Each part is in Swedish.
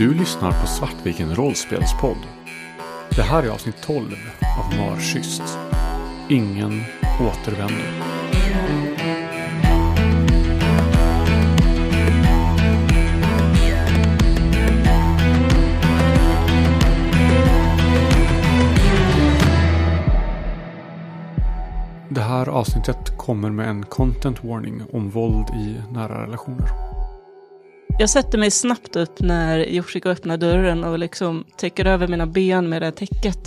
Du lyssnar på Svartviken rollspelspodd. Det här är avsnitt 12 av Mörkysst. Ingen återvänder. Det här avsnittet kommer med en content warning om våld i nära relationer. Jag sätter mig snabbt upp när Yoshiko öppnar dörren och liksom täcker över mina ben med det här täcket.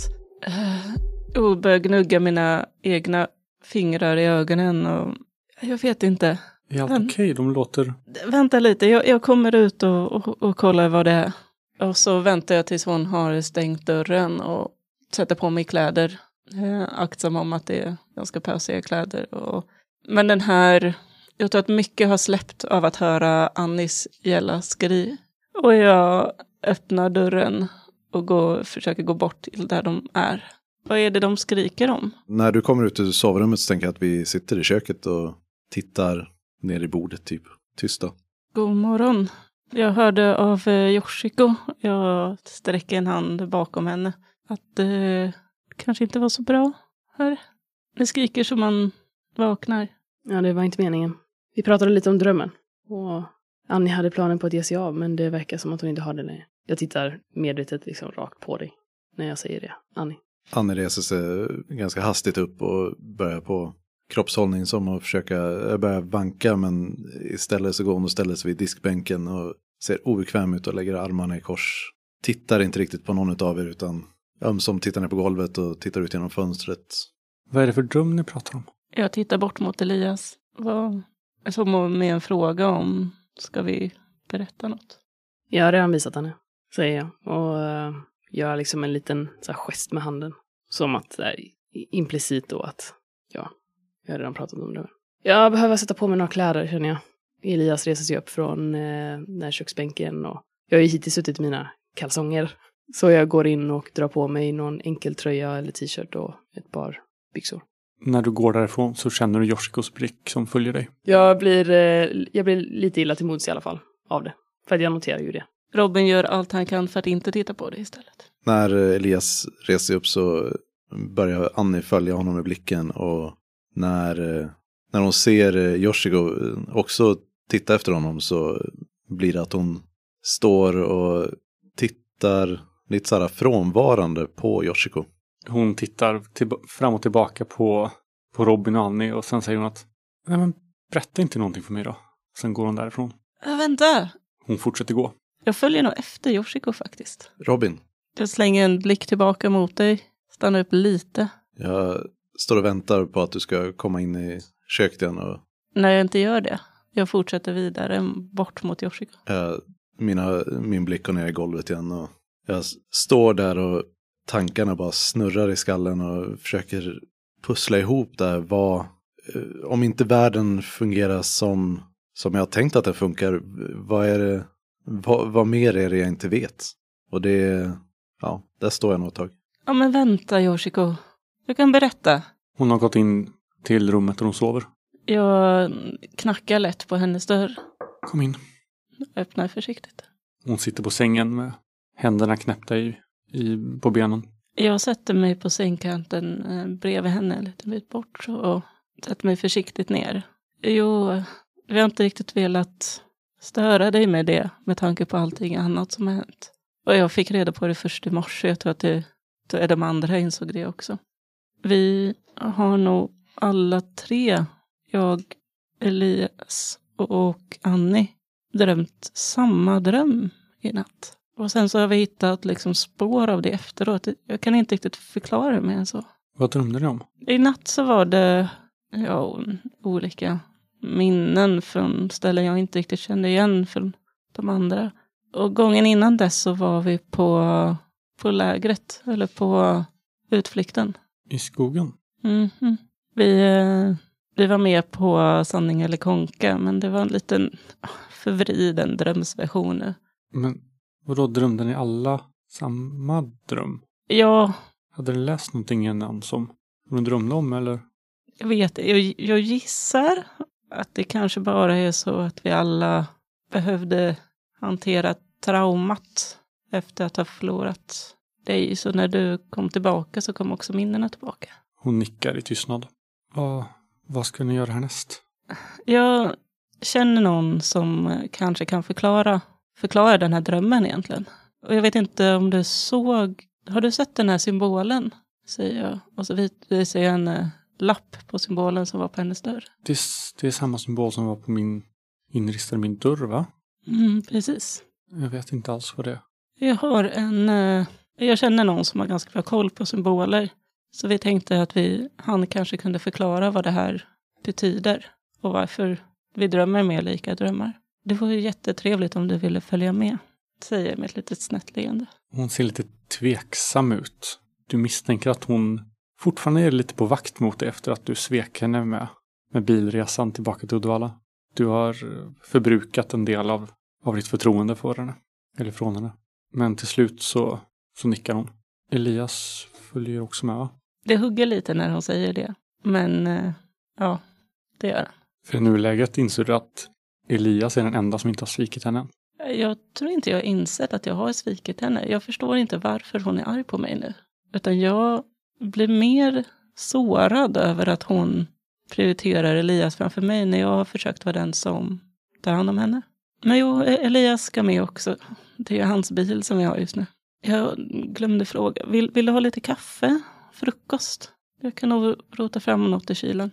Eh, Och börjar gnugga mina egna fingrar i ögonen och jag vet inte. Är allt okej? De låter... Vänta lite, jag, jag kommer ut och, och, och kollar vad det är. Och så väntar jag tills hon har stängt dörren och sätter på mig kläder. Eh, aktsam om att det är ganska pösiga kläder. Och, men den här, jag tror att mycket har släppt av att höra Annis gälla skri. Och jag öppnar dörren och går, försöker gå bort till där de är. Vad är det de skriker om? När du kommer ut ur sovrummet så tänker jag att vi sitter i köket och tittar ner i bordet typ. Tysta. God morgon. Jag hörde av eh, Yoshiko, jag sträcker en hand bakom henne, att det kanske inte var så bra här. Det skriker så man vaknar. Ja, det var inte meningen. Vi pratade lite om drömmen. Och Annie hade planen på att ge sig av, men det verkar som att hon inte har det längre. Jag tittar medvetet liksom rakt på dig när jag säger det, Annie. Annie reser sig ganska hastigt upp och börjar på kroppshållning som att försöka, jag börjar vanka men istället så går hon och ställer sig vid diskbänken och ser obekväm ut och lägger armarna i kors. Tittar inte riktigt på någon av er utan ömsom tittar ner på golvet och tittar ut genom fönstret. Vad är det för dröm ni pratar om? Jag tittar bort mot Elias. Vad, som med en fråga om, ska vi berätta något? Jag har redan visat henne, säger jag. Och uh, gör liksom en liten så här, gest med handen. Som att, så här, implicit då att, ja, jag har redan pratat om det. Jag behöver sätta på mig några kläder, känner jag. Elias reser sig upp från eh, den här köksbänken och jag har ju hittills suttit i mina kalsonger. Så jag går in och drar på mig någon enkel tröja eller t-shirt och ett par byxor. När du går därifrån så känner du Yoshikos blick som följer dig. Jag blir, eh, jag blir lite illa till mods i alla fall av det. För att jag noterar ju det. Robin gör allt han kan för att inte titta på det istället. När Elias reser sig upp så börjar Annie följa honom med blicken och när, eh, när hon ser eh, Yoshiko eh, också titta efter honom så blir det att hon står och tittar lite så här frånvarande på Yoshiko. Hon tittar till, fram och tillbaka på, på Robin och Annie och sen säger hon att Nej men berätta inte någonting för mig då. Sen går hon därifrån. Äh, vänta! Hon fortsätter gå. Jag följer nog efter Yoshiko faktiskt. Robin, Jag slänger en blick tillbaka mot dig, stannar upp lite. jag står och väntar på att du ska komma in i köket igen och När jag inte gör det, jag fortsätter vidare bort mot Yoshiko. jag, mina, min blick går ner i golvet igen och jag står där och tankarna bara snurrar i skallen och försöker pussla ihop där vad, eh, om inte världen fungerar som, som jag har tänkt att den funkar, vad är det, vad, vad mer är det jag inte vet? Och det, ja, där står jag nog ett tag. Ja men vänta Yoshiko, jag kan berätta. Hon har gått in till rummet där hon sover. Jag knackar lätt på hennes dörr, Kom in. öppnar försiktigt. Hon sitter på sängen med händerna knäppta i, i, på benen. Jag sätter mig på sängkanten eh, bredvid henne en liten bit bort och sätter mig försiktigt ner. Jo, vi har inte riktigt velat störa dig med det med tanke på allting annat som har hänt. Och jag fick reda på det först i morse. Jag tror att det, då är de andra insåg det också. Vi har nog alla tre, jag, Elias och Annie, drömt samma dröm i natt. Och sen så har vi hittat liksom spår av det efteråt. Jag kan inte riktigt förklara det mer än så. Vad drömde ni om? I natt så var det ja, olika minnen från ställen jag inte riktigt kände igen från de andra. Och gången innan dess så var vi på, på lägret, eller på utflykten. I skogen? Mhm. Vi, eh, vi var med på Sanning eller Konka, men det var en liten förvriden drömsversion. Men vadå, drömde ni alla samma dröm? Ja, Hade ni läst någonting innan som hon drömde om eller? Jag vet jag, jag gissar att det kanske bara är så att vi alla behövde hantera traumat efter att ha förlorat dig. Så när du kom tillbaka så kom också minnena tillbaka. Hon nickar i tystnad. Vad, vad ska ni göra härnäst? Jag känner någon som kanske kan förklara, förklara den här drömmen egentligen. Och jag vet inte om du såg, har du sett den här symbolen? Säger jag. Och så visar jag en eh, lapp på symbolen som var på hennes dörr. Det är, det är samma symbol som var på min inristade min dörr, va? Mm, precis. Jag vet inte alls vad det är. Jag har en, eh, jag känner någon som har ganska bra koll på symboler. Så vi tänkte att vi, han kanske kunde förklara vad det här betyder. Och varför vi drömmer mer lika drömmar. Det vore jättetrevligt om du ville följa med. Säger jag med ett litet snett leende. Hon ser lite tveksam ut. Du misstänker att hon fortfarande är lite på vakt mot dig efter att du svek henne med, med bilresan tillbaka till Uddevalla. Du har förbrukat en del av, av ditt förtroende för henne. Eller från henne. Men till slut så, så nickar hon. Elias följer också med va? Det hugger lite när hon säger det. Men eh, ja, det gör han. För i nuläget inser du att Elias är den enda som inte har svikit henne. Jag tror inte jag har insett att jag har svikit henne. Jag förstår inte varför hon är arg på mig nu. Utan jag blir mer sårad över att hon prioriterar Elias framför mig när jag har försökt vara den som tar hand om henne. Men jo, Elias ska med också. Det är hans bil som vi har just nu. Jag glömde fråga. Vill, vill du ha lite kaffe? Frukost? Jag kan nog rota fram något i kylen.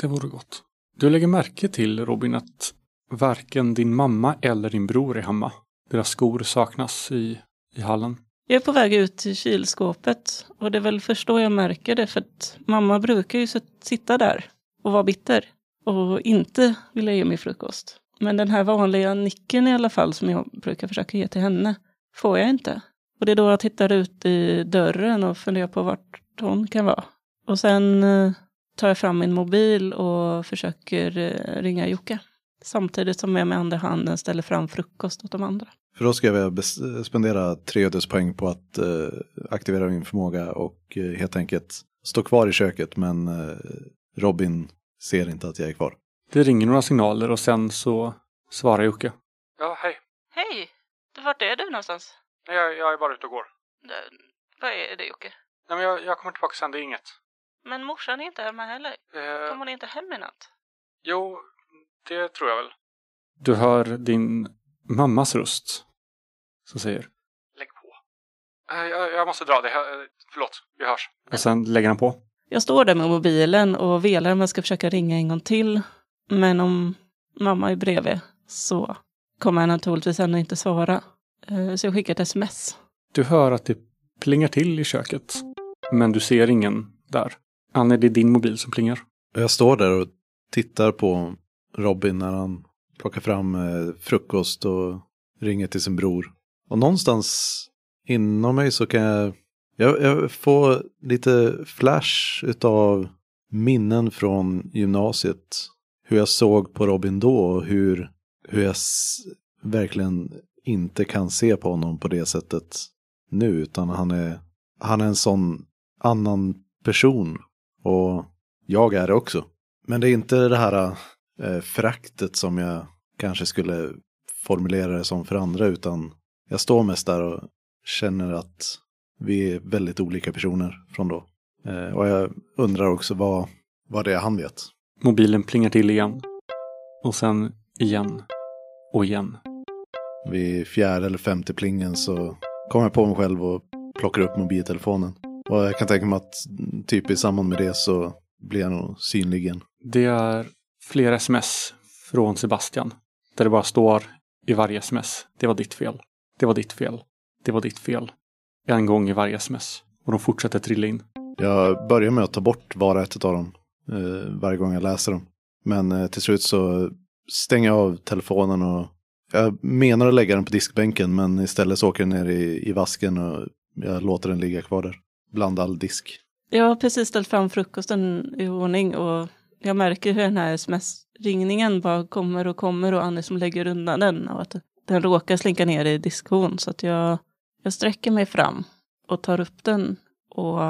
Det vore gott. Du lägger märke till, Robin, att varken din mamma eller din bror är hemma. Deras skor saknas i, i hallen. Jag är på väg ut till kylskåpet och det är väl först då jag märker det för att mamma brukar ju sitta där och vara bitter och inte vilja ge mig frukost. Men den här vanliga nicken i alla fall som jag brukar försöka ge till henne får jag inte. Och det är då jag tittar ut i dörren och funderar på vart hon kan vara. Och sen eh, tar jag fram min mobil och försöker eh, ringa Jocke. Samtidigt som jag med andra handen ställer fram frukost åt de andra. För då ska jag spendera tre ödespoäng på att eh, aktivera min förmåga och eh, helt enkelt stå kvar i köket men eh, Robin ser inte att jag är kvar. Det ringer några signaler och sen så svarar Jocke. Ja, hej. Hej! Vart är du någonstans? Jag, jag är bara ute och går. Vad är det Jocke? Nej, men jag, jag kommer tillbaka sen, det är inget. Men morsan är inte hemma heller. Eh, Kom hon inte hem i natt? jo, det tror jag väl. Du hör din mammas röst som säger Lägg på. Eh, jag, jag måste dra det. Eh, förlåt, vi hörs. Och sen lägger han på. Jag står där med mobilen och velar om jag ska försöka ringa en gång till. Men om mamma är bredvid så kommer han naturligtvis ändå inte svara. Eh, Så jag skickar ett sms. Du hör att det plingar till i köket. Men du ser ingen där. Anne, det är din mobil som plingar. Jag står där och tittar på Robin när han plockar fram eh, frukost och ringer till sin bror. Och någonstans inom mig så kan jag, jag, jag får lite flash utav minnen från gymnasiet. Hur jag såg på Robin då och hur, hur jag s- verkligen inte kan se på honom på det sättet nu. Utan han är, han är en sån annan person. Och jag är det också. Men det är inte det här eh, föraktet som jag kanske skulle formulera det som för andra. Utan jag står mest där och känner att vi är väldigt olika personer från då. Eh, och jag undrar också vad, vad det är han vet. Mobilen plingar till igen. Och sen igen. Och igen. Vid fjärde eller femte plingen så kommer jag på mig själv och plockar upp mobiltelefonen. Och jag kan tänka mig att typ i samband med det så blir jag nog synlig igen. Det är flera sms från Sebastian. Där det bara står i varje sms. Det var ditt fel. Det var ditt fel. Det var ditt fel. En gång i varje sms. Och de fortsätter trilla in. Jag börjar med att ta bort var och ett av dem eh, varje gång jag läser dem. Men eh, till slut så stänger jag av telefonen och jag menar att lägga den på diskbänken men istället så åker den ner i, i vasken och jag låter den ligga kvar där. Bland all disk. Jag har precis ställt fram frukosten i ordning och jag märker hur den här sms-ringningen bara kommer och kommer och Annie som lägger undan den och att den råkar slinka ner i diskhon så att jag, jag sträcker mig fram och tar upp den och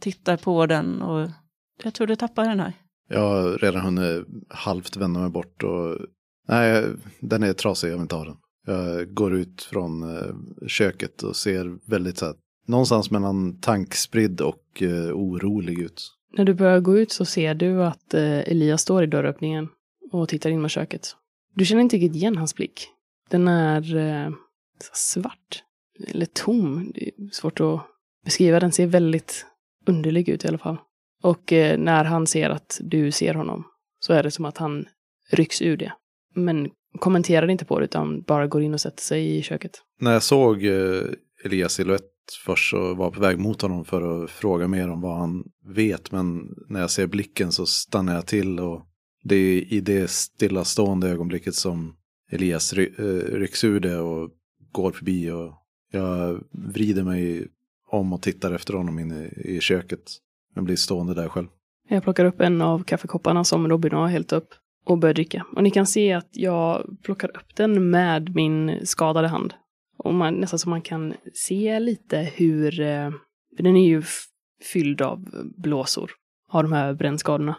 tittar på den och jag tror du tappar den här. Jag har redan hunnit halvt vända mig bort och nej, den är trasig, jag vill inte ha den. Jag går ut från eh, köket och ser väldigt så här, någonstans mellan tankspridd och eh, orolig ut. När du börjar gå ut så ser du att eh, Elias står i dörröppningen och tittar in mot köket. Du känner inte riktigt igen hans blick. Den är eh, svart, eller tom. Det är svårt att beskriva. Den ser väldigt underlig ut i alla fall. Och eh, när han ser att du ser honom så är det som att han rycks ur det. Men kommenterar inte på det utan bara går in och sätter sig i köket. När jag såg Elias silhuett först så var jag på väg mot honom för att fråga mer om vad han vet. Men när jag ser blicken så stannar jag till och det är i det stillastående ögonblicket som Elias ry eh, rycks ur det och går förbi och jag vrider mig om och tittar efter honom inne i köket. Men blir stående där själv. Jag plockar upp en av kaffekopparna som Robin har hällt upp och börjar dricka. Och ni kan se att jag plockar upp den med min skadade hand. Och man, nästan så man kan se lite hur, eh, för den är ju fylld av blåsor, av de här brännskadorna.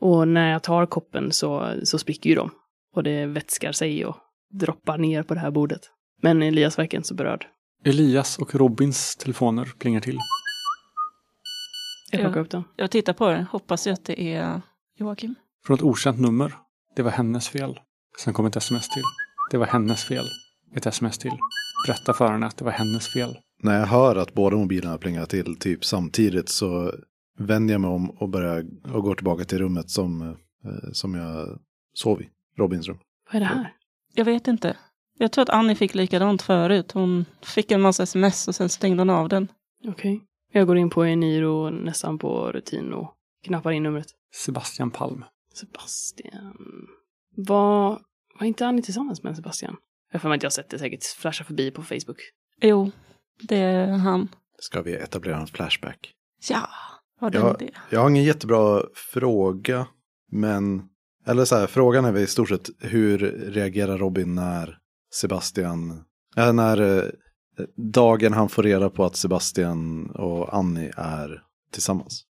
Och när jag tar koppen så, så spricker ju de. Och det vätskar sig och droppar ner på det här bordet. Men Elias verkar inte så berörd. Elias och Robins telefoner plingar till. Jag Ja. plockar upp den. Jag tittar på det, hoppas att det är Joakim. Från ett okänt nummer. Det var hennes fel. Sen kom ett sms till. Det var hennes fel. Ett sms till. Berätta för henne att det var hennes fel. När jag hör att båda mobilerna plingar till typ samtidigt så vänder jag mig om och börjar och går tillbaka till rummet som, eh, som jag sov i. Robins rum. Vad är det här? Jag vet inte. Jag tror att Annie fick likadant förut. Hon fick en massa sms och sen stängde hon av den. Okej. Jag går in på Eniro nästan på rutin och knappar in numret. Sebastian Palm. Sebastian. Var, var inte Annie tillsammans med Sebastian? Jag har att jag sett det säkert flasha förbi på Facebook. Jo, det är han. Ska vi etablera en flashback? Ja, har du Ja. en idé? Jag har ingen jättebra fråga, men... Eller så här, frågan är väl i stort sett hur reagerar Robin när Sebastian... Äh, när eh, dagen han får reda på att Sebastian och Annie är tillsammans.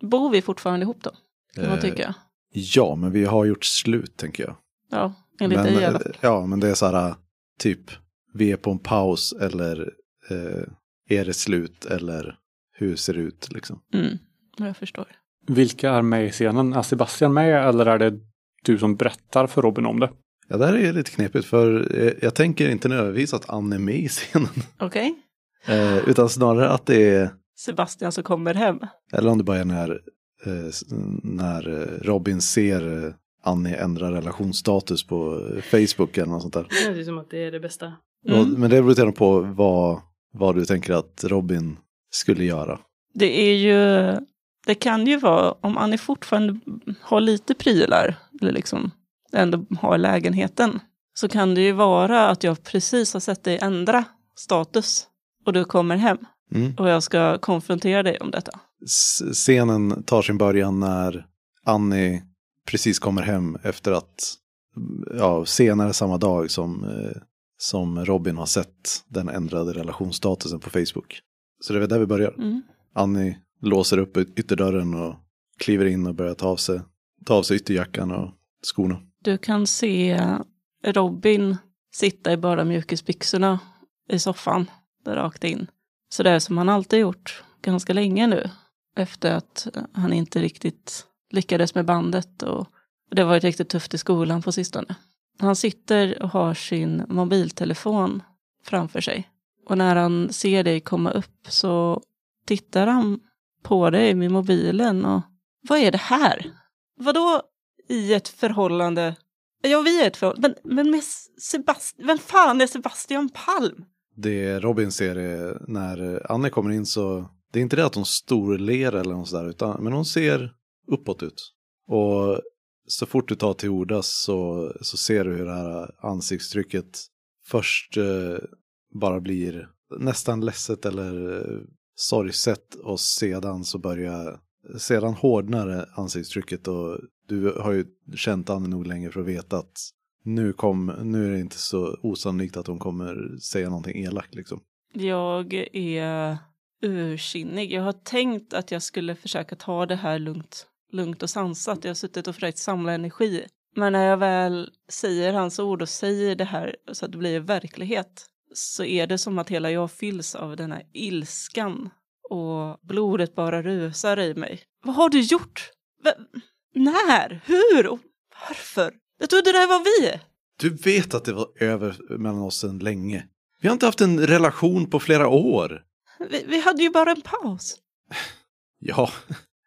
Bor vi fortfarande ihop då? Man Eh, tycka. Ja, men vi har gjort slut tänker jag. Ja, enligt men, dig i alla eh, fall. Ja, men det är så här typ vi är på en paus eller eh, är det slut eller hur ser det ut liksom. Mm, jag förstår. Vilka är med i scenen? Är Sebastian med eller är det du som berättar för Robin om det? Ja, där är det lite knepigt för eh, jag tänker inte nödvändigtvis att Ann är med i scenen. Okej. Eh, utan snarare att det är, Sebastian som kommer hem. eller om det bara är när, eh, när eh, Robin ser eh, Annie ändra relationsstatus på Facebook eller något sånt där. Det känns som att det är det bästa. Och, Mm. men det beror lite på vad, vad du tänker att Robin skulle göra. Det är ju, det kan ju vara om Annie fortfarande har lite prylar, eller liksom ändå har lägenheten, så kan det ju vara att jag precis har sett dig ändra status och du kommer hem Mm. och jag ska konfrontera dig om detta. S- Scenen tar sin början när Annie precis kommer hem efter att, ja, senare samma dag som, eh, som Robin har sett den ändrade relationsstatusen på Facebook. Så det är där vi börjar. Mm. Annie låser upp yt- ytterdörren och kliver in och börjar ta av sig, ta av sig ytterjackan och skorna. Du kan se Robin sitta i bara mjukisbyxorna i soffan, där rakt in. Så det är som han alltid gjort, ganska länge nu. Efter att han inte riktigt lyckades med bandet och det har varit riktigt tufft i skolan på sistone. Han sitter och har sin mobiltelefon framför sig. Och när han ser dig komma upp så tittar han på dig med mobilen och vad är det här? Vadå i ett förhållande? Ja, vi är ett förhållande. Men, men med Sebastian, vem fan är Sebastian Palm? Det Robin ser är när Annie kommer in så, det är inte det att hon storler eller något sådär, utan, men hon ser uppåt ut. Och så fort du tar till orda så, så ser du hur det här ansiktstrycket först eh, bara blir nästan ledset eller eh, sorgset och sedan så börjar, sedan hårdnar ansiktstrycket och du har ju känt Anne nog länge för att veta att nu, kom, nu är det inte så osannolikt att hon kommer säga någonting elakt liksom. Jag är ursinnig. Jag har tänkt att jag skulle försöka ta det här lugnt, lugnt och sansat. Jag har suttit och försökt samla energi. Men när jag väl säger hans ord och säger det här så att det blir verklighet så är det som att hela jag fylls av den här ilskan och blodet bara rusar i mig. Vad har du gjort? V när? Hur? Och varför? Jag trodde det här var vi. Du vet att det var över mellan oss sedan länge. Vi har inte haft en relation på flera år. Vi, vi hade ju bara en paus. Ja,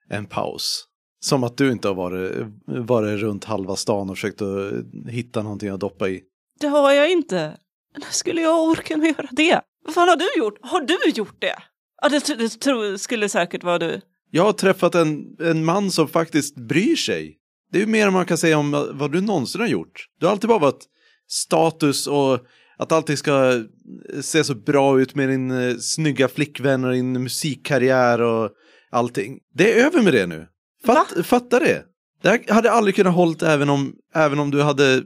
en paus. Som att du inte har varit, varit runt halva stan och försökt att hitta någonting att doppa i. Det har jag inte. När skulle jag orka med att göra det? Vad fan har du gjort? Har du gjort det? Ja, det, det tror, skulle säkert vara du. Jag har träffat en, en man som faktiskt bryr sig. Det är ju mer än man kan säga om vad du någonsin har gjort. Du har alltid bara varit status och att allting ska se så bra ut med din eh, snygga flickvän och din musikkarriär och allting. Det är över med det nu. Fatt, fatta det. Det här hade aldrig kunnat hållit även om, även om du hade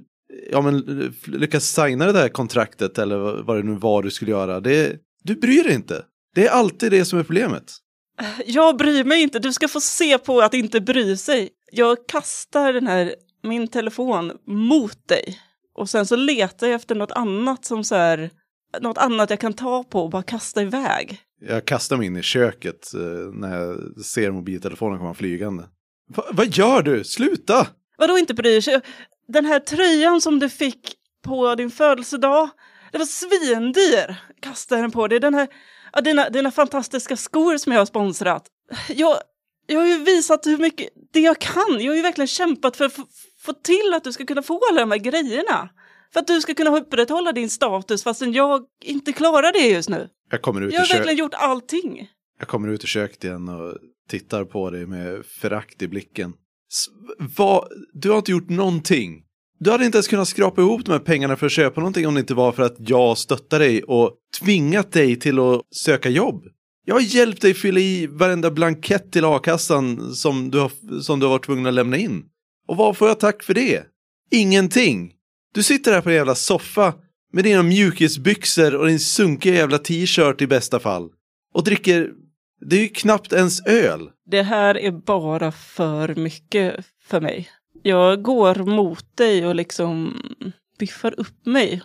ja, men, lyckats signa det där kontraktet eller vad det nu var du skulle göra. Det, du bryr dig inte. Det är alltid det som är problemet. Jag bryr mig inte. Du ska få se på att inte bry sig. Jag kastar den här, min telefon mot dig. Och sen så letar jag efter något annat som så här, något annat jag kan ta på och bara kasta iväg. Jag kastar mig in i köket eh, när jag ser mobiltelefonen komma flygande. Va, vad gör du? Sluta! Vadå inte bryr sig? Den här tröjan som du fick på din födelsedag, det var svindyr. Kasta den på dig. Den här, ja, dina, dina fantastiska skor som jag har sponsrat. Jag, jag har ju visat hur mycket det jag kan. Jag har ju verkligen kämpat för att få till att du ska kunna få alla de här grejerna. För att du ska kunna upprätthålla din status fastän jag inte klarar det just nu. Jag kommer ut Jag har i kö- verkligen gjort allting. Jag kommer ut i köket igen och tittar på dig med förakt i blicken. S- vad? Du har inte gjort någonting. Du hade inte ens kunnat skrapa ihop de här pengarna för att köpa någonting om det inte var för att jag stöttar dig och tvingat dig till att söka jobb. Jag har hjälpt dig fylla i varenda blankett till a-kassan som du har, som du har varit tvungen att lämna in. Och vad får jag tack för det? Ingenting. Du sitter här på en jävla soffa med dina mjukisbyxor och din sunkiga jävla t-shirt i bästa fall. Och dricker, det är ju knappt ens öl. Det här är bara för mycket för mig. Jag går mot dig och liksom biffar upp mig.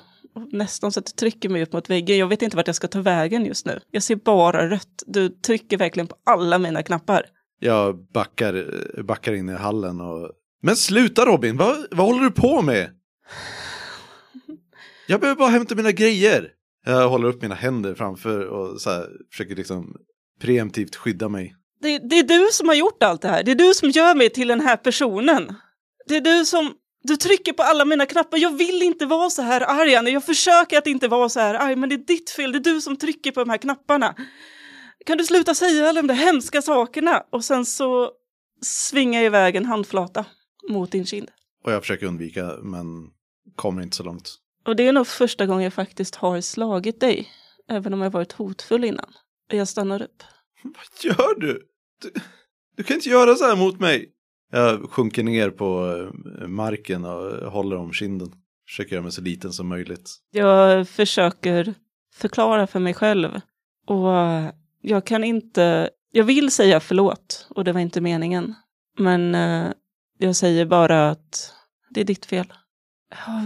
Nästan så att det trycker mig upp mot väggen. Jag vet inte vart jag ska ta vägen just nu. Jag ser bara rött. Du trycker verkligen på alla mina knappar. Jag backar, backar in i hallen och... Men sluta Robin, vad, vad håller du på med? Jag behöver bara hämta mina grejer. Jag håller upp mina händer framför och så här, försöker liksom preemptivt skydda mig. Det, det är du som har gjort allt det här. Det är du som gör mig till den här personen. Det är du som... Du trycker på alla mina knappar. Jag vill inte vara så här arg, Annie. Jag försöker att inte vara så här arg, men det är ditt fel. Det är du som trycker på de här knapparna. Kan du sluta säga alla de där hemska sakerna? Och sen så svingar jag iväg en handflata mot din kind. Och jag försöker undvika, men kommer inte så långt. Och det är nog första gången jag faktiskt har slagit dig. Även om jag varit hotfull innan. Jag stannar upp. Vad gör du? du? Du kan inte göra så här mot mig. Jag sjunker ner på eh, marken och håller om kinden. Försöker göra mig så liten som möjligt. Jag försöker förklara för mig själv. Och jag kan inte... Jag vill säga förlåt och det var inte meningen. Men eh, jag säger bara att det är ditt fel.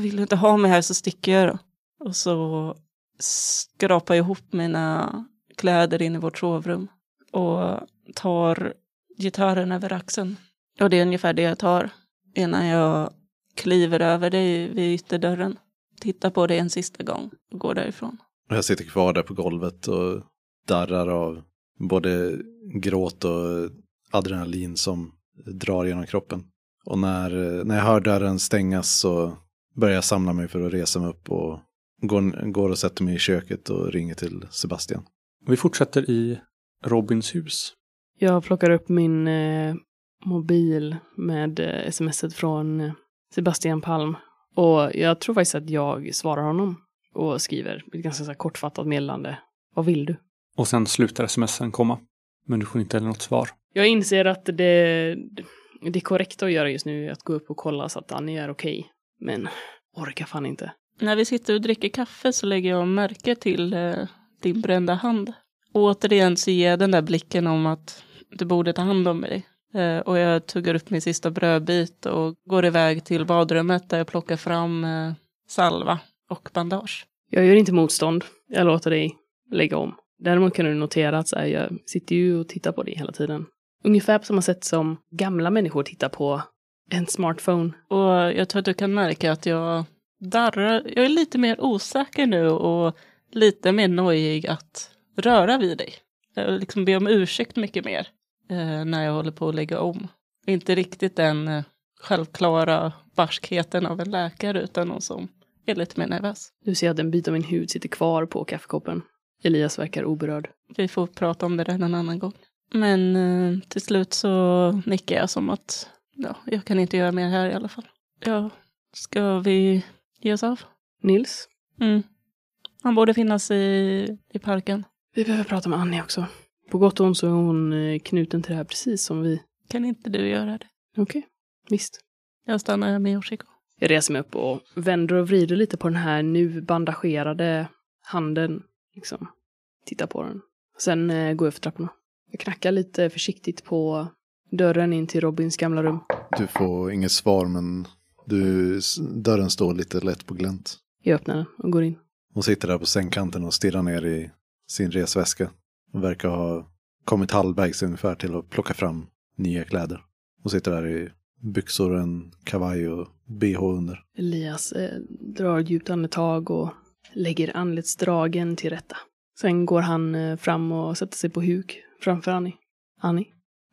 Vill du inte ha mig här så sticker jag då. Och så skrapar jag ihop mina kläder in i vårt sovrum. Och tar gitarren över axeln. Och det är ungefär det jag tar. Innan jag kliver över dig vid ytterdörren. Tittar på dig en sista gång och går därifrån. Jag sitter kvar där på golvet och darrar av både gråt och adrenalin som drar genom kroppen. Och när, när jag hör dörren stängas så börjar samla mig för att resa mig upp och går, går och sätter mig i köket och ringer till Sebastian. Vi fortsätter i Robins hus. Jag plockar upp min eh, mobil med eh, smset från eh, Sebastian Palm. Och jag tror faktiskt att jag svarar honom och skriver ett ganska så här, kortfattat meddelande. Vad vill du? Och sen slutar smsen komma. Men du får inte heller något svar. Jag inser att det, det är korrekt att göra just nu att gå upp och kolla så att Annie är okej. Men orkar fan inte. När vi sitter och dricker kaffe så lägger jag märke till eh, din brända hand. Och återigen så ger jag den där blicken om att du borde ta hand om mig. Eh, och jag tuggar upp min sista brödbit och går iväg till badrummet där jag plockar fram eh, salva och bandage. Jag gör inte motstånd. Jag låter dig lägga om. Däremot kan du notera att så här, jag sitter ju och tittar på dig hela tiden. Ungefär på samma sätt som gamla människor tittar på en smartphone. Och jag tror att du kan märka att jag darrar. Jag är lite mer osäker nu och lite mer nojig att röra vid dig. Jag liksom ber om ursäkt mycket mer eh, när jag håller på att lägga om. Inte riktigt den eh, självklara barskheten av en läkare utan någon som är lite mer nervös. Du ser att en bit av min hud sitter kvar på kaffekoppen. Elias verkar oberörd. Vi får prata om det där en annan gång. Men eh, till slut så nickar jag som att ja, jag kan inte göra mer här i alla fall. Ja, ska vi ge oss av? Nils? Mm. Han borde finnas i, i parken. Vi behöver prata med Annie också. På gott och ont så är hon eh, knuten till det här precis som vi. Kan inte du göra det? Okej, visst. Jag stannar med Yoshiko. Jag reser mig upp och vänder och vrider lite på den här nu bandagerade handen. Liksom. Tittar på den. Sen eh, går jag för trapporna. Jag knackar lite försiktigt på dörren in till Robins gamla rum. Du får inget svar men du, dörren står lite lätt på glänt. Jag öppnar den och går in. Hon sitter där på sängkanten och stirrar ner i sin resväska. Hon verkar ha kommit halvvägs ungefär till att plocka fram nya kläder. Hon sitter där i byxor, en kavaj och bh under. Elias eh, drar djupt andetag och lägger anletsdragen till rätta. Sen går han eh, fram och sätter sig på huk framför Annie. Annie?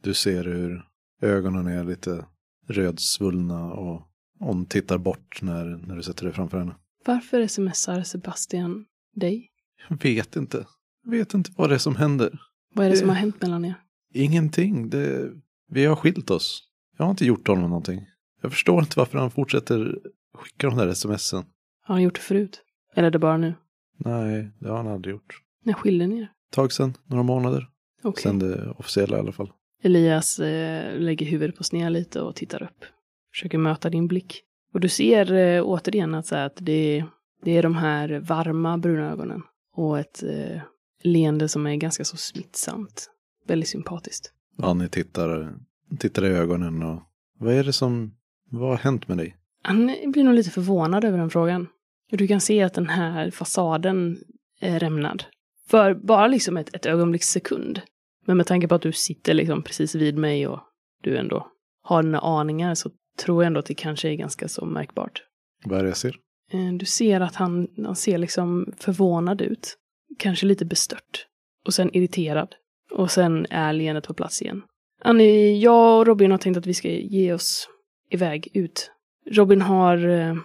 Du ser hur ögonen är lite rödsvullna och hon tittar bort när, när du sätter dig framför henne. Varför smsar Sebastian dig? Jag vet inte. Jag vet inte vad det är som händer. Vad är det Det- som har hänt mellan er? Ingenting. Det, vi har skilt oss. Jag har inte gjort honom någonting. Jag förstår inte varför han fortsätter skicka de där smsen. Har han gjort det förut? Eller är det bara nu? Nej, det har han aldrig gjort. När skiljer ni er? Tag sen, några månader. Okej. Sen det officiella i alla fall. Elias eh, lägger huvudet på sned lite och tittar upp. Försöker möta din blick. Och du ser eh, återigen att, så här, att det, det är de här varma bruna ögonen. Och ett eh, leende som är ganska så smittsamt. Väldigt sympatiskt. Annie tittar, tittar i ögonen och vad är det som, vad har hänt med dig? Han blir nog lite förvånad över den frågan. Du kan se att den här fasaden är rämnad. För bara liksom ett, ett ögonblicks sekund. Men med tanke på att du sitter liksom precis vid mig och du ändå har dina aningar så tror jag ändå att det kanske är ganska så märkbart. Vad är det jag ser? Eh, Du ser att han, han ser liksom förvånad ut. Kanske lite bestört. Och sen irriterad. Och sen är leendet på plats igen. Annie, jag och Robin har tänkt att vi ska ge oss iväg ut. Robin har... Eh,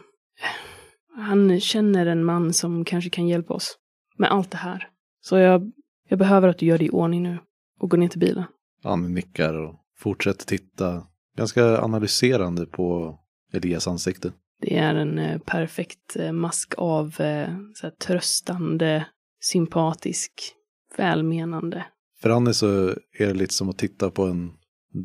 han känner en man som kanske kan hjälpa oss med allt det här. Så jag, jag behöver att du gör det i ordning nu och går ner till bilen. Annie nickar och fortsätter titta ganska analyserande på Elias ansikte. Det är en eh, perfekt eh, mask av eh, så tröstande, sympatisk, välmenande. För Annie så är det lite som att titta på en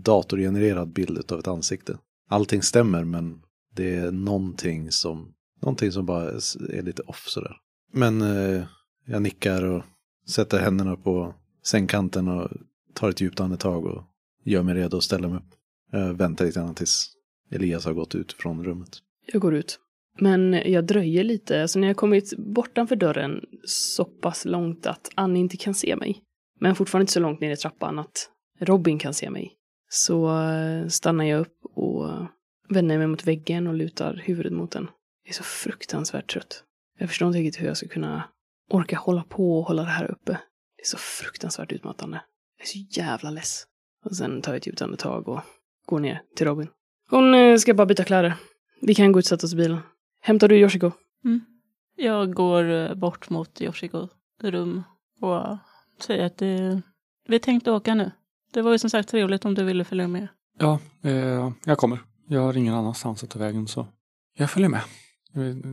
datorgenererad bild av ett ansikte. Allting stämmer men det är någonting som, någonting som bara är lite off sådär. Men eh, jag nickar och sätter händerna på sängkanten och tar ett djupt andetag och gör mig redo att ställa mig upp. Jag väntar lite grann tills Elias har gått ut från rummet. Jag går ut. Men jag dröjer lite, alltså när jag kommit bortanför dörren så pass långt att Annie inte kan se mig. Men fortfarande inte så långt ner i trappan att Robin kan se mig. Så eh, stannar jag upp och vänder mig mot väggen och lutar huvudet mot den. Jag är så fruktansvärt trött. Jag förstår inte riktigt hur jag ska kunna orka hålla på och hålla det här uppe. Det är så fruktansvärt utmattande. Jag är så jävla less. Och sen tar jag ett djupt andetag och går ner till Robin. Hon eh, ska bara byta kläder. Vi kan gå ut och sätta oss i bilen. Hämtar du Yoshiko? Mm. Jag går eh, bort mot Yoshikos rum och säger att det, vi tänkte åka nu. Det var ju som sagt trevligt om du ville följa med. Ja, eh, jag kommer. Jag har ingen annanstans att ta vägen så jag följer med.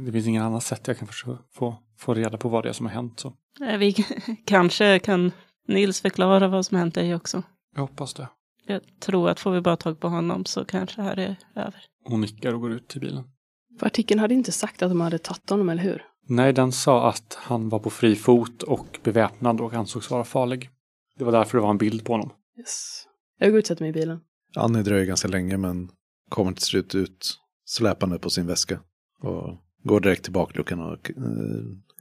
Det finns ingen annat sätt jag kan försöka få, få reda på vad det är som har hänt. Så Eh, Vi kanske kan Nils förklara vad som hänt dig också. jag hoppas det. Jag tror att får vi bara tag på honom så kanske det här är över. Hon nickar och går ut till bilen. För artikeln hade inte sagt att de hade tagit honom, eller hur? Nej, den sa att han var på fri fot och beväpnad och ansågs vara farlig. Det var därför det var en bild på honom. Yes. Jag går ut och sätter mig i bilen. Annie dröjer ganska länge men kommer till slut ut släpande på sin väska. Och går direkt till bakluckan och eh,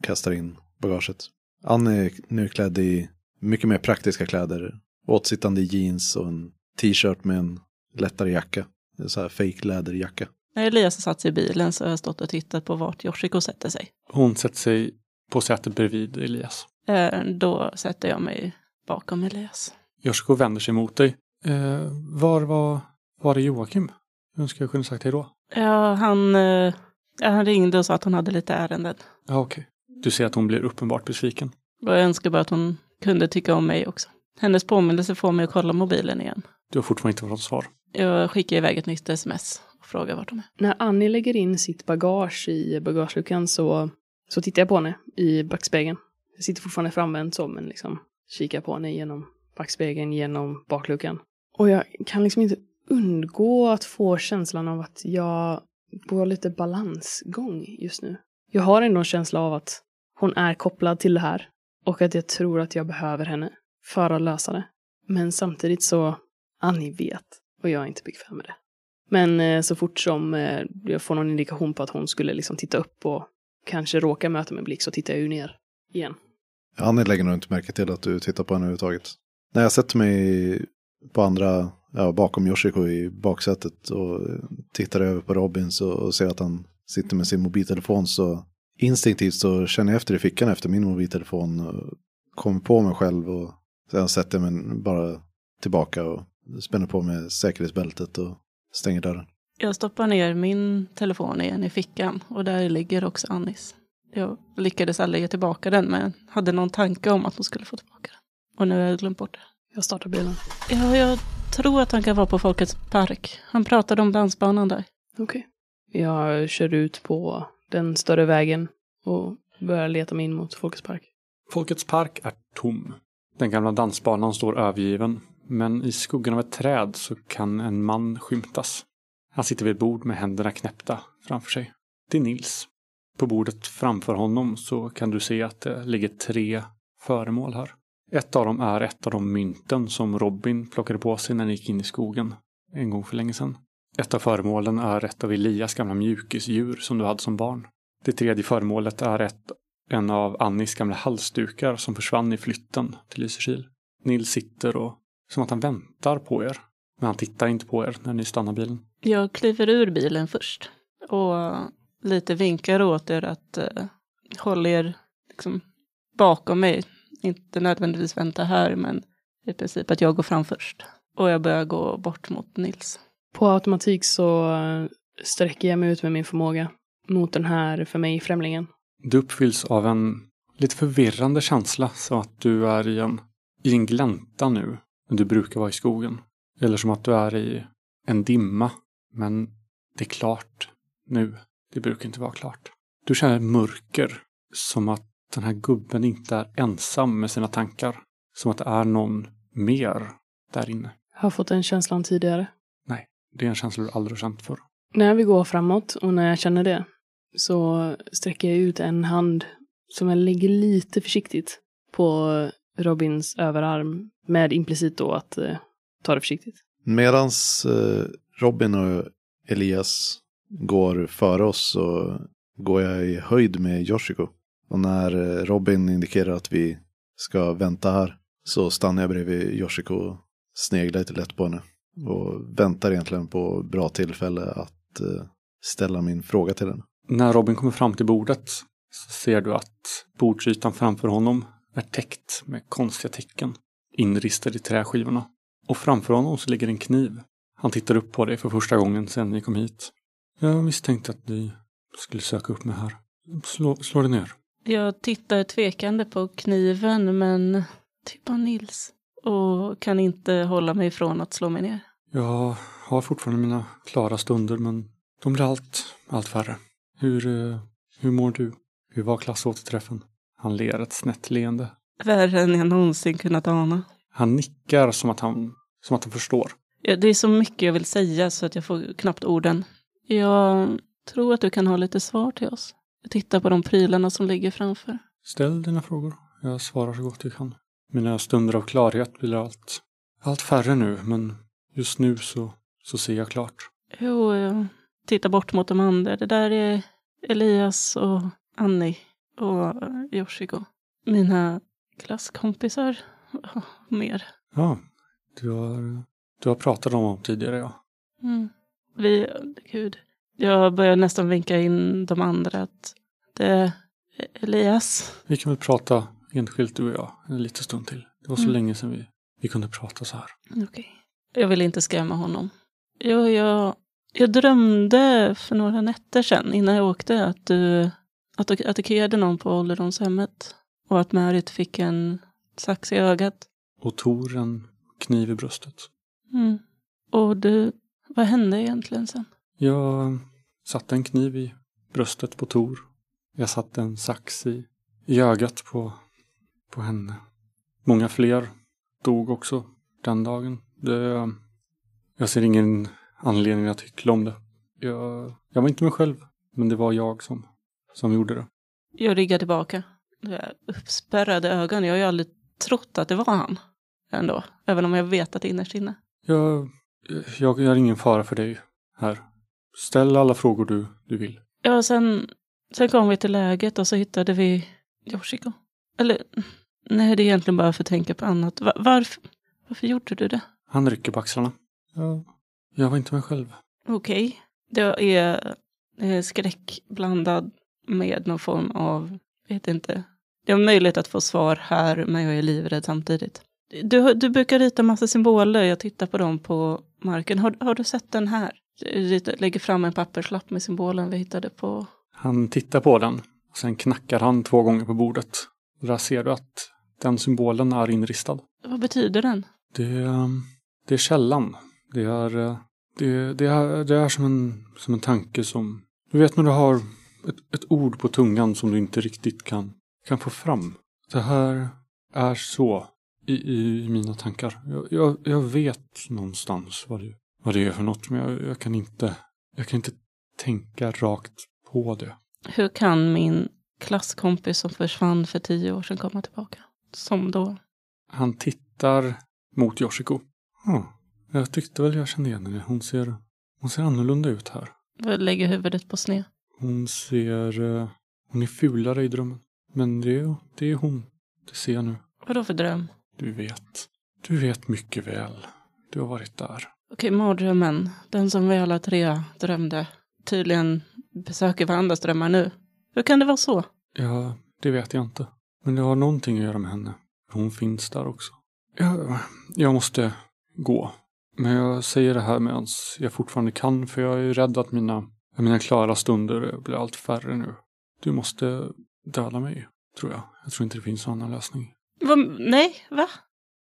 kastar in bagaget. Annie är nu klädd i mycket mer praktiska kläder. Åtsittande jeans och en t-shirt med en lättare jacka. Så här fake läderjacka. När Elias har satt sig i bilen så har jag stått och tittat på vart Yoshiko sätter sig. Hon sätter sig på sätet bredvid Elias. Eh, Då sätter jag mig bakom Elias. Yoshiko vänder sig mot dig. Eh, var var, var är Joakim? Jag önskar jag kunde sagt hej då. Ja, han, eh, han ringde och sa att hon hade lite ärenden. Ja, okej. Du ser att hon blir uppenbart besviken. Och jag önskar bara att hon kunde tycka om mig också. Hennes påminnelse får mig att kolla mobilen igen. Du har fortfarande inte fått svar. Jag skickar iväg ett nytt sms och frågar vart de är. När Annie lägger in sitt bagage i bagageluckan så, så tittar jag på henne i backspegeln. Jag sitter fortfarande framvänd så, men liksom kikar på henne genom backspegeln, genom bakluckan. Och jag kan liksom inte undgå att få känslan av att jag går lite balansgång just nu. Jag har ändå en känsla av att hon är kopplad till det här och att jag tror att jag behöver henne för att lösa det. Men samtidigt så, Annie vet och jag är inte bekväm med det. Men eh, så fort som eh, jag får någon indikation på att hon skulle liksom titta upp och kanske råka möta med blick så tittar jag ju ner igen. Annie lägger nog inte märke till att du tittar på henne överhuvudtaget. När jag sätter mig på andra, ja, bakom Yoshiko i baksätet och tittar över på Robin så, och ser att han sitter med sin mobiltelefon så instinktivt så känner jag efter i fickan efter min mobiltelefon och kommer på mig själv och sen sätter jag mig bara tillbaka och spänner på mig säkerhetsbältet och stänger dörren. Jag stoppar ner min telefon igen i fickan och där ligger också Annis. Jag lyckades aldrig ge tillbaka den men hade någon tanke om att hon skulle få tillbaka den. Och nu har jag glömt bort det. Jag startar bilen. Ja, jag tror att han kan vara på Folkets park. Han pratade om dansbanan där. Okej. Jag kör ut på den större vägen och börjar leta mig in mot Folkets park. Folkets park är tom. Den gamla dansbanan står övergiven. Men i skuggan av ett träd så kan en man skymtas. Han sitter vid ett bord med händerna knäppta framför sig. Det är Nils. På bordet framför honom så kan du se att det ligger tre föremål här. Ett av dem är ett av de mynten som Robin plockade på sig när han gick in i skogen en gång för länge sedan. Ett av föremålen är ett av Elias gamla mjukisdjur som du hade som barn. Det tredje föremålet är ett, en av Annis gamla halsdukar som försvann i flytten till Lysekil. Nils sitter och som att han väntar på er. Men han tittar inte på er när ni stannar bilen. Jag kliver ur bilen först och lite vinkar åt er att eh, hålla er liksom, bakom mig. Inte nödvändigtvis vänta här, men i princip att jag går fram först. Och jag börjar gå bort mot Nils. På automatik så sträcker jag mig ut med min förmåga mot den här för mig främlingen. Du uppfylls av en lite förvirrande känsla, så att du är i en, i en glänta nu, men du brukar vara i skogen. Eller som att du är i en dimma, men det är klart nu. Det brukar inte vara klart. Du känner mörker, som att den här gubben inte är ensam med sina tankar. Som att det är någon mer där inne. Jag har fått den känslan tidigare. Det är en känsla du aldrig har känt förr. När vi går framåt och när jag känner det så sträcker jag ut en hand som jag lägger lite försiktigt på Robins överarm med implicit då att eh, ta det försiktigt. Medans eh, Robin och Elias går före oss så går jag i höjd med Yoshiko. Och när eh, Robin indikerar att vi ska vänta här så stannar jag bredvid Yoshiko och sneglar lite lätt på henne. Och väntar egentligen på bra tillfälle att eh, ställa min fråga till henne. När Robin kommer fram till bordet så ser du att bordsytan framför honom är täckt med konstiga tecken inristade i träskivorna. Och framför honom så ligger en kniv. Han tittar upp på dig för första gången sedan ni kom hit. Jag misstänkte att ni skulle söka upp mig här. Slå, slå det ner. Jag tittar tvekande på kniven, men typ på Nils. Och kan inte hålla mig ifrån att slå mig ner. Jag har fortfarande mina klara stunder, men de blir allt, allt färre. Hur, eh, hur mår du? Hur var klassåterträffen? Han ler ett snett leende. Värre än jag någonsin kunnat ana. Han nickar som att han, som att han förstår. Ja, det är så mycket jag vill säga så att jag får knappt orden. Jag tror att du kan ha lite svar till oss. Jag tittar på de prylarna som ligger framför. Ställ dina frågor. Jag svarar så gott jag kan. Mina stunder av klarhet blir allt, allt färre nu, men just nu så, så ser jag klart. Jo, jag tittar bort mot de andra. Det där är Elias och Annie och Yoshiko. Mina klasskompisar. Ja, Mer. Ja, du har, du har pratat om dem tidigare ja. Mm. Vi, gud. Jag börjar nästan vinka in de andra att det är Elias. Vi kan väl prata enskilt du och jag en liten stund till. Det var så Mm. länge sedan vi, vi kunde prata så här. Okej. Jag vill inte skrämma honom. Jo, jag, jag drömde för några nätter sedan innan jag åkte att du att attackerade någon på ålderdomshemmet. Och att Märit fick en sax i ögat. Och Tor en kniv i bröstet. Mm. Och du, vad hände egentligen sen? Jag satte en kniv i bröstet på Tor. Jag satte en sax i, i ögat på, på henne. Många fler dog också den dagen. Det, jag ser ingen anledning att hyckla om det. Jag, jag var inte mig själv, men det var jag som, som gjorde det. Jag ryggar tillbaka. Jag uppspärrade ögon. Jag har ju aldrig trott att det var han. Ändå. Även om jag vet att det innerst inne. Jag, jag är ingen fara för dig här. Ställ alla frågor du, du vill. Ja, sen, sen kom vi till läget och så hittade vi Yoshiko. Eller, nej, det är egentligen bara för att tänka på annat. Va- varför, varför gjorde du det? Han rycker på axlarna. Jag, jag var inte mig själv. Okej. Det är eh, skräck blandad med någon form av, vet inte. Det är möjligt att få svar här, men jag är livrädd samtidigt. Du, du brukar rita massa symboler, jag tittar på dem på marken. Har, har du sett den här? Rita, lägger fram en papperslapp med symbolen vi hittade på. Han tittar på den. Och sen knackar han två gånger på bordet. Och där ser du att den symbolen är inristad. Vad betyder den? Det, är- det är källan. Det är, eh, det, det är, det är som, en, som en tanke som... Du vet när du har ett, ett ord på tungan som du inte riktigt kan, kan få fram. Det här är så i, i, i mina tankar. Jag, jag, jag vet någonstans vad det, vad det är för något, men jag, jag, kan inte, jag kan inte tänka rakt på det. Hur kan min klasskompis som försvann för tio år sedan komma tillbaka? Som då? Han tittar mot Yoshiko. Ja, jag tyckte väl jag kände igen henne. Hon ser, hon ser annorlunda ut här. Lägger huvudet på sned. Hon ser... eh, Hon är fulare i drömmen. Men det, är- det är hon. Det ser jag nu. Vadå för dröm? Du vet. Du vet mycket väl. Du har varit där. Okej, mardrömmen. Den som vi alla tre drömde. Tydligen besöker varandras drömmar nu. Hur kan det vara så? Ja, det vet jag inte. Men det har någonting att göra med henne. Hon finns där också. Jag, jag måste gå. Men jag säger det här medan jag fortfarande kan. För jag är rädd att mina, mina klara stunder blir allt färre nu. Du måste döda mig, tror jag. Jag tror inte det finns någon annan lösning. Va? Nej, va?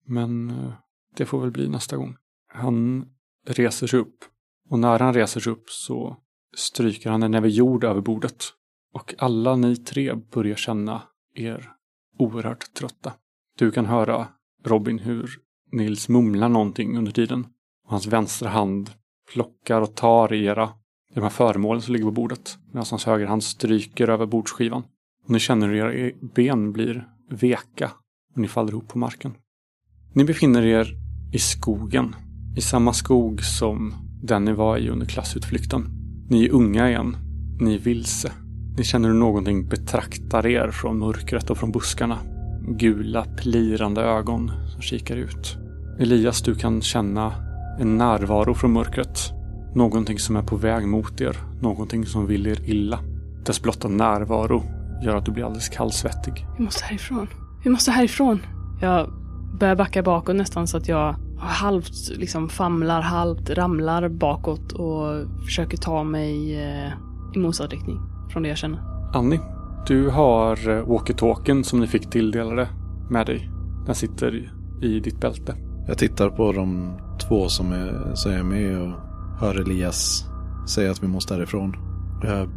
Men eh, det får väl bli nästa gång. Han reser sig upp. Och när han reser sig upp så stryker han en näve jord över bordet. Och alla ni tre börjar känna er oerhört trötta. Du kan höra, Robin, hur Nils mumlar någonting under tiden. Och hans vänstra hand plockar och tar i era, i de här föremålen som ligger på bordet. Medan hans höger hand stryker över bordsskivan. Och ni känner hur era e- ben blir veka och ni faller ihop på marken. Ni befinner er i skogen. I samma skog som den ni var i under klassutflykten. Ni är unga igen. Ni är vilse. Ni känner hur någonting betraktar er från mörkret och från buskarna. Gula, plirande ögon som kikar ut. Elias, du kan känna en närvaro från mörkret. Någonting som är på väg mot er. Någonting som vill er illa. Dess blotta närvaro gör att du blir alldeles kallsvettig. Vi måste härifrån. Vi måste härifrån. Jag börjar backa bakåt nästan så att jag halvt liksom famlar, halvt ramlar bakåt och försöker ta mig eh, i motsatt riktning från det jag känner. Annie, du har eh, walkie-talkien som ni fick tilldelade med dig. Den sitter i ditt bälte. Jag tittar på de två som är, som är med och hör Elias säga att vi måste härifrån. Jag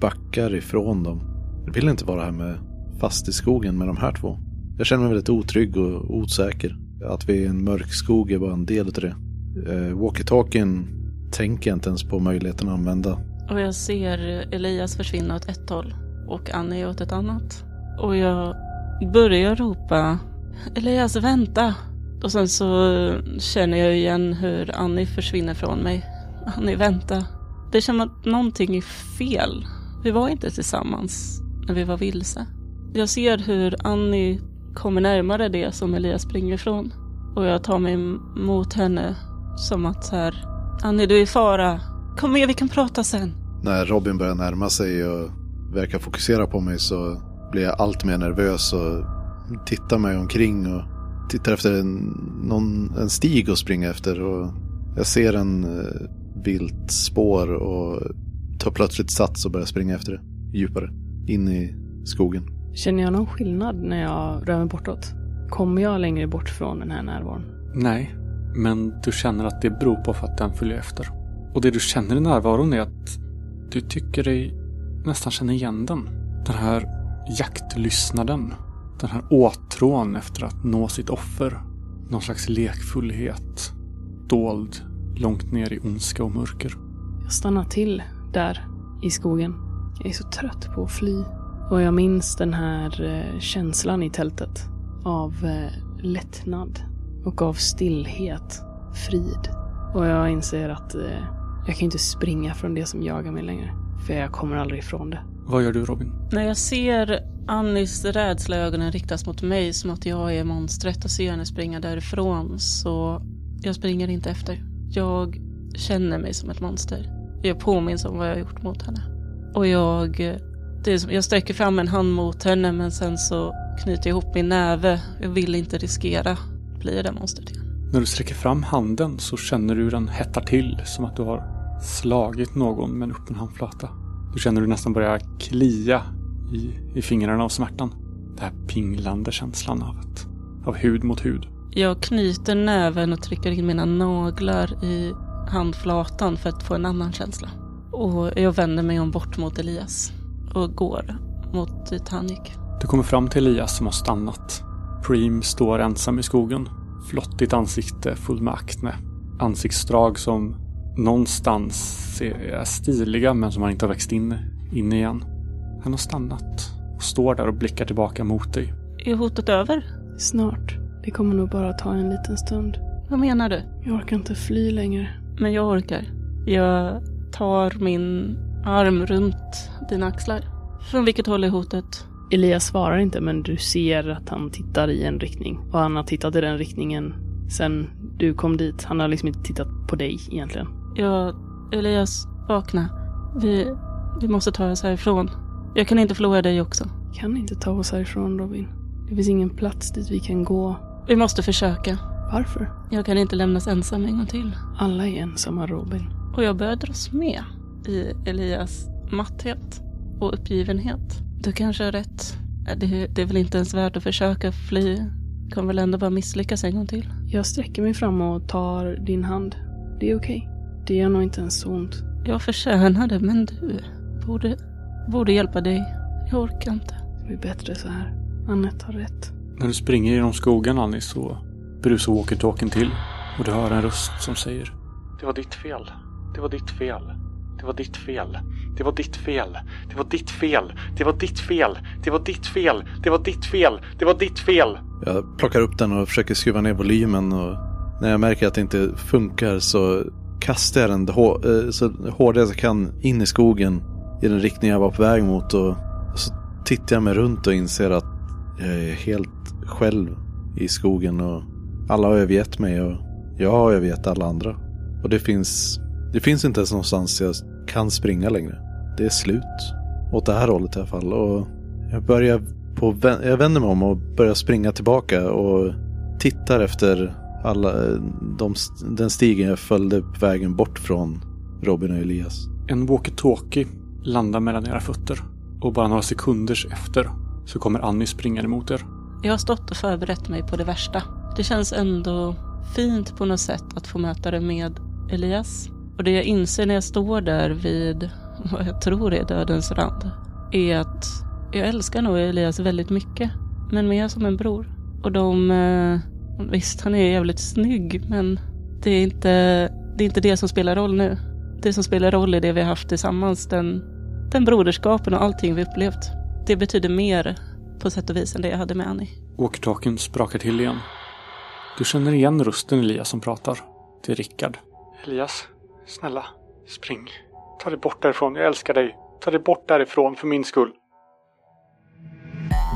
backar ifrån dem. Jag vill inte vara här med fast i skogen med de här två. Jag känner mig väldigt otrygg och osäker. Att vi är i en mörk skog är bara en del av det. Eh, Walkie-talkien tänker jag inte ens på möjligheten att använda. Och jag ser Elias försvinna åt ett håll och Annie åt ett annat. Och jag börjar ropa Elias, vänta! Och sen så känner jag igen hur Annie försvinner från mig. Annie, vänta. Det känns som att någonting är fel. Vi var inte tillsammans när vi var vilse. Jag ser hur Annie kommer närmare det som Elias springer ifrån. Och jag tar mig mot henne som att så här, Annie du är i fara. Kom med, vi kan prata sen. När Robin börjar närma sig och verkar fokusera på mig så blir jag allt mer nervös och tittar mig omkring och tittar efter en, någon, en stig att springa efter. Och jag ser en eh, vilt spår och tar plötsligt sats och börjar springa efter det djupare in i skogen. Känner jag någon skillnad när jag rör mig bortåt? Kommer jag längre bort från den här närvaron? Nej, men du känner att det beror på för att den följer efter. Och det du känner i närvaron är att du tycker dig nästan känna igen den. Den här jaktlystnaden. Den här åtrån efter att nå sitt offer. Någon slags lekfullhet. Dold långt ner i ondska och mörker. Jag stannar till där i skogen. Jag är så trött på att fly. Och jag minns den här eh, känslan i tältet. Av eh, lättnad. Och av stillhet. Frid. Och jag inser att eh, jag kan inte springa från det som jagar mig längre. För jag kommer aldrig ifrån det. Vad gör du Robin? När jag ser Annis rädsla i ögonen riktas mot mig som att jag är monstret och ser henne springa därifrån så jag springer inte efter. Jag känner mig som ett monster. Jag påminns om vad jag har gjort mot henne. Och jag, det är som, jag sträcker fram en hand mot henne men sen så knyter jag ihop min näve. Jag vill inte riskera att bli det där monstret igen. När du sträcker fram handen så känner du hur den hettar till som att du har slagit någon med en öppen handflata. Du känner hur du nästan börjar klia i, i fingrarna av smärtan. Den här pinglande känslan av, ett, av hud mot hud. Jag knyter näven och trycker in mina naglar i handflatan för att få en annan känsla. Och jag vänder mig om bort mot Elias och går mot Titanic. Du kommer fram till Elias som har stannat. Preem står ensam i skogen. Flottigt ansikte full med akne. Ansiktsdrag som någonstans är stiliga men som han inte har växt in, in igen. Han har stannat och står där och blickar tillbaka mot dig. Är hotet över? Snart. Det kommer nog bara ta en liten stund. Vad menar du? Jag orkar inte fly längre. Men jag orkar. Jag tar min arm runt dina axlar. Från vilket håll är hotet? Elias svarar inte men du ser att han tittar i en riktning. Och han har tittat i den riktningen sen du kom dit. Han har liksom inte tittat på dig egentligen. Ja, Elias, vakna. Vi, vi måste ta oss härifrån. Jag kan inte förlora dig också. Kan inte ta oss härifrån Robin. Det finns ingen plats dit vi kan gå. Vi måste försöka. Varför? Jag kan inte lämnas ensam en gång till. Alla är ensamma Robin. Och jag börjar dras med i Elias matthet och uppgivenhet. Du kanske har rätt. Det, det är väl inte ens värt att försöka fly. Kommer väl ändå bara misslyckas en gång till. Jag sträcker mig fram och tar din hand. Det är okej. Det gör nog inte ens så ont. Jag förtjänar det, men du borde, borde hjälpa dig. Jag orkar inte. Det blir bättre så här. Annette har rätt. När du springer genom skogen Annie så brusar walkie-talkien till och du hör en röst som säger Det var ditt fel. Det var ditt fel. Det var ditt fel. Det var ditt fel. Det var ditt fel. Det var ditt fel. Det var ditt fel. Det var ditt fel. Det var ditt fel. Jag plockar upp den och försöker skruva ner volymen och när jag märker att det inte funkar så kastar jag den hå- så hårt jag kan in i skogen i den riktning jag var på väg mot och så tittar jag mig runt och inser att jag är helt själv i skogen och alla har övergett mig och jag har övergett alla andra. Och det finns, det finns inte ens någonstans jag kan springa längre. Det är slut. Åt det här hållet i alla fall. Och jag börjar på, jag vänder mig om och börjar springa tillbaka och tittar efter alla de, den stigen jag följde på vägen bort från Robin och Elias. En walkie-talkie landar mellan era fötter och bara några sekunders efter så kommer Annie springande mot er. Jag har stått och förberett mig på det värsta. Det känns ändå fint på något sätt att få möta det med Elias. Och det jag inser när jag står där vid vad jag tror är dödens rand är att jag älskar nog Elias väldigt mycket. Men mer som en bror. Och de... Eh, visst, han är jävligt snygg men det är inte det, är inte det som spelar roll nu. Det som spelar roll är det vi har haft tillsammans. Den, den broderskapen och allting vi upplevt. Det betyder mer på sätt och vis än det jag hade med Annie. Walkie-talkien sprakar till igen. Du känner igen rösten Elias som pratar. Till Rickard. Elias, snälla, spring. Ta dig bort därifrån, jag älskar dig. Ta dig bort därifrån för min skull.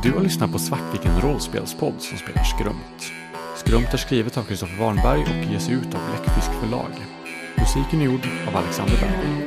Du har lyssnat på Svartviken rollspelspodd som spelar Skrumt. Skrumt är skrivet av Kristoffer Warnberg och ges ut av Bläckfisk förlag. Musiken är gjord av Alexander Berg.